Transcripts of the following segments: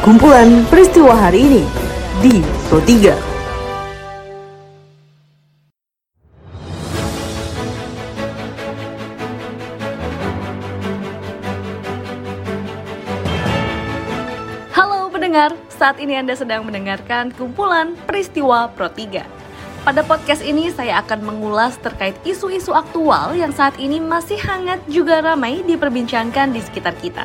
kumpulan peristiwa hari ini di Pro 3. pendengar, saat ini Anda sedang mendengarkan kumpulan peristiwa Pro 3. Pada podcast ini saya akan mengulas terkait isu-isu aktual yang saat ini masih hangat juga ramai diperbincangkan di sekitar kita.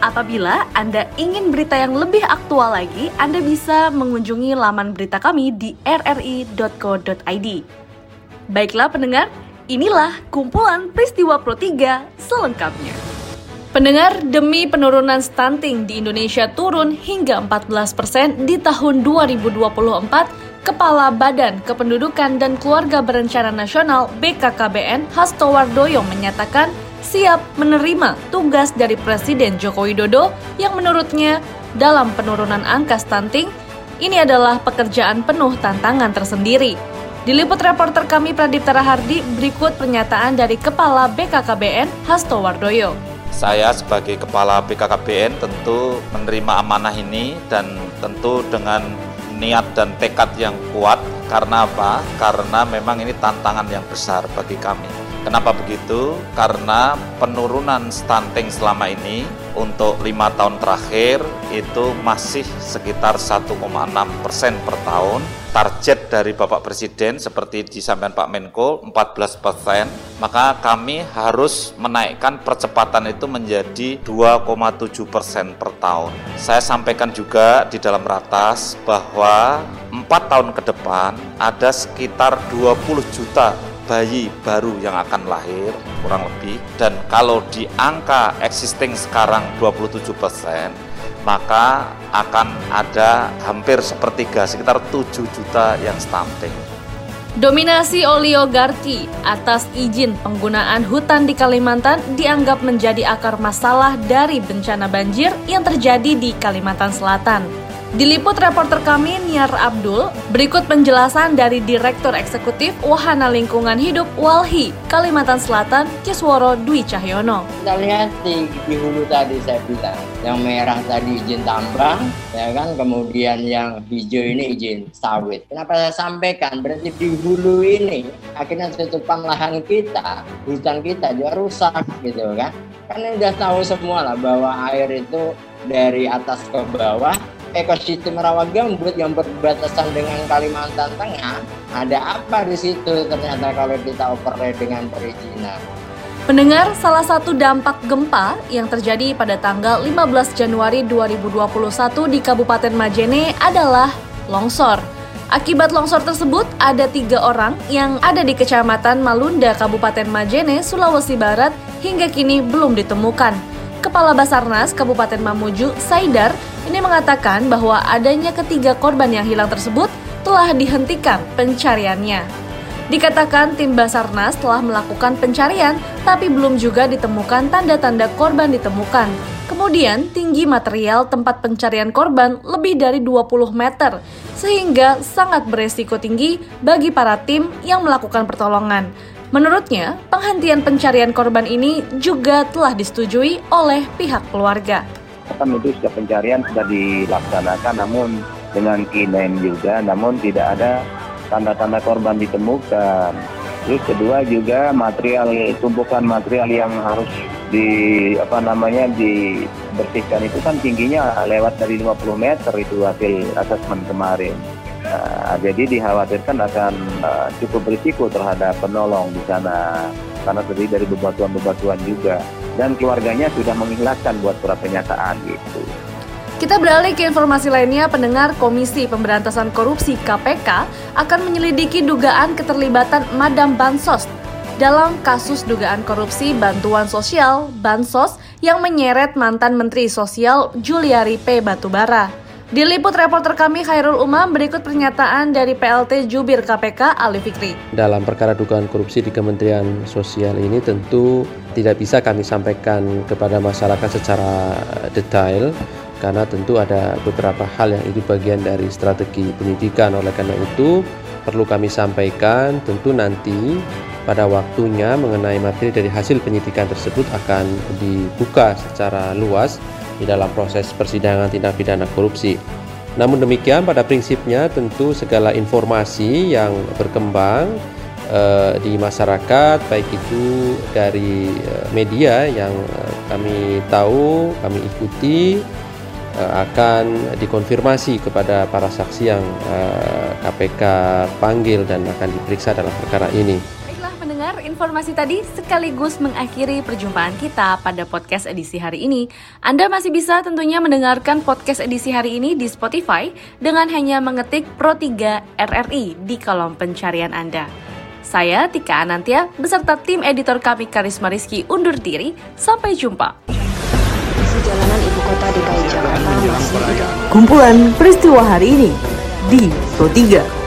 Apabila Anda ingin berita yang lebih aktual lagi, Anda bisa mengunjungi laman berita kami di rri.co.id. Baiklah pendengar, inilah kumpulan peristiwa Pro 3 selengkapnya. Pendengar, demi penurunan stunting di Indonesia turun hingga 14 persen di tahun 2024, Kepala Badan Kependudukan dan Keluarga Berencana Nasional BKKBN Hasto Wardoyo menyatakan siap menerima tugas dari Presiden Joko Widodo yang menurutnya dalam penurunan angka stunting ini adalah pekerjaan penuh tantangan tersendiri. Diliput reporter kami Pradip Tarahardi, berikut pernyataan dari Kepala BKKBN Hasto Wardoyo. Saya sebagai Kepala BKKBN tentu menerima amanah ini dan tentu dengan niat dan tekad yang kuat karena apa? Karena memang ini tantangan yang besar bagi kami. Kenapa begitu? Karena penurunan stunting selama ini untuk lima tahun terakhir itu masih sekitar 1,6 persen per tahun. Target dari Bapak Presiden seperti disampaikan Pak Menko 14 persen, maka kami harus menaikkan percepatan itu menjadi 2,7 persen per tahun. Saya sampaikan juga di dalam ratas bahwa empat tahun ke depan ada sekitar 20 juta bayi baru yang akan lahir kurang lebih dan kalau di angka existing sekarang 27 persen maka akan ada hampir sepertiga sekitar 7 juta yang stunting. Dominasi oligarki atas izin penggunaan hutan di Kalimantan dianggap menjadi akar masalah dari bencana banjir yang terjadi di Kalimantan Selatan. Diliput reporter kami Niar Abdul, berikut penjelasan dari Direktur Eksekutif Wahana Lingkungan Hidup Walhi, Kalimantan Selatan, Kisworo Dwi Cahyono. Kita lihat di, di hulu tadi saya bilang, yang merah tadi izin tambang, ya kan, kemudian yang hijau ini izin sawit. Kenapa saya sampaikan? Berarti di hulu ini akhirnya tutupan lahan kita, hutan kita juga rusak gitu kan. Karena udah tahu semua lah bahwa air itu dari atas ke bawah ekosistem rawa gambut yang berbatasan dengan Kalimantan Tengah, ada apa di situ ternyata kalau kita operate dengan perizinan. Pendengar, salah satu dampak gempa yang terjadi pada tanggal 15 Januari 2021 di Kabupaten Majene adalah longsor. Akibat longsor tersebut, ada tiga orang yang ada di Kecamatan Malunda, Kabupaten Majene, Sulawesi Barat, hingga kini belum ditemukan. Kepala Basarnas Kabupaten Mamuju, Saidar, ini mengatakan bahwa adanya ketiga korban yang hilang tersebut telah dihentikan pencariannya. Dikatakan tim Basarnas telah melakukan pencarian, tapi belum juga ditemukan tanda-tanda korban ditemukan. Kemudian, tinggi material tempat pencarian korban lebih dari 20 meter, sehingga sangat beresiko tinggi bagi para tim yang melakukan pertolongan. Menurutnya, penghentian pencarian korban ini juga telah disetujui oleh pihak keluarga. Kan itu sudah pencarian sudah dilaksanakan namun dengan kinen juga namun tidak ada tanda-tanda korban ditemukan. Terus kedua juga material tumpukan material yang harus di apa namanya dibersihkan itu kan tingginya lewat dari 50 meter itu hasil asesmen kemarin Nah, jadi dikhawatirkan akan uh, cukup berisiko terhadap penolong di sana karena terdiri dari bebatuan-bebatuan juga dan keluarganya sudah mengikhlaskan buat surat pernyataan gitu. Kita beralih ke informasi lainnya, pendengar Komisi Pemberantasan Korupsi KPK akan menyelidiki dugaan keterlibatan Madam Bansos dalam kasus dugaan korupsi bantuan sosial Bansos yang menyeret mantan Menteri Sosial Juliari P. Batubara. Diliput reporter kami Khairul Umam, berikut pernyataan dari PLT Jubir KPK Ali Fikri. Dalam perkara dugaan korupsi di Kementerian Sosial ini tentu tidak bisa kami sampaikan kepada masyarakat secara detail karena tentu ada beberapa hal yang itu bagian dari strategi penyidikan. Oleh karena itu perlu kami sampaikan tentu nanti pada waktunya mengenai materi dari hasil penyidikan tersebut akan dibuka secara luas di dalam proses persidangan tindak pidana korupsi. Namun demikian pada prinsipnya tentu segala informasi yang berkembang eh, di masyarakat baik itu dari eh, media yang eh, kami tahu, kami ikuti eh, akan dikonfirmasi kepada para saksi yang eh, KPK panggil dan akan diperiksa dalam perkara ini informasi tadi sekaligus mengakhiri perjumpaan kita pada podcast edisi hari ini. Anda masih bisa tentunya mendengarkan podcast edisi hari ini di Spotify dengan hanya mengetik Pro3 RRI di kolom pencarian Anda. Saya Tika Anantia beserta tim editor kami Karisma Rizky undur diri. Sampai jumpa. Jalanan ibu kota DKI Jakarta masih Kumpulan peristiwa hari ini di Pro3.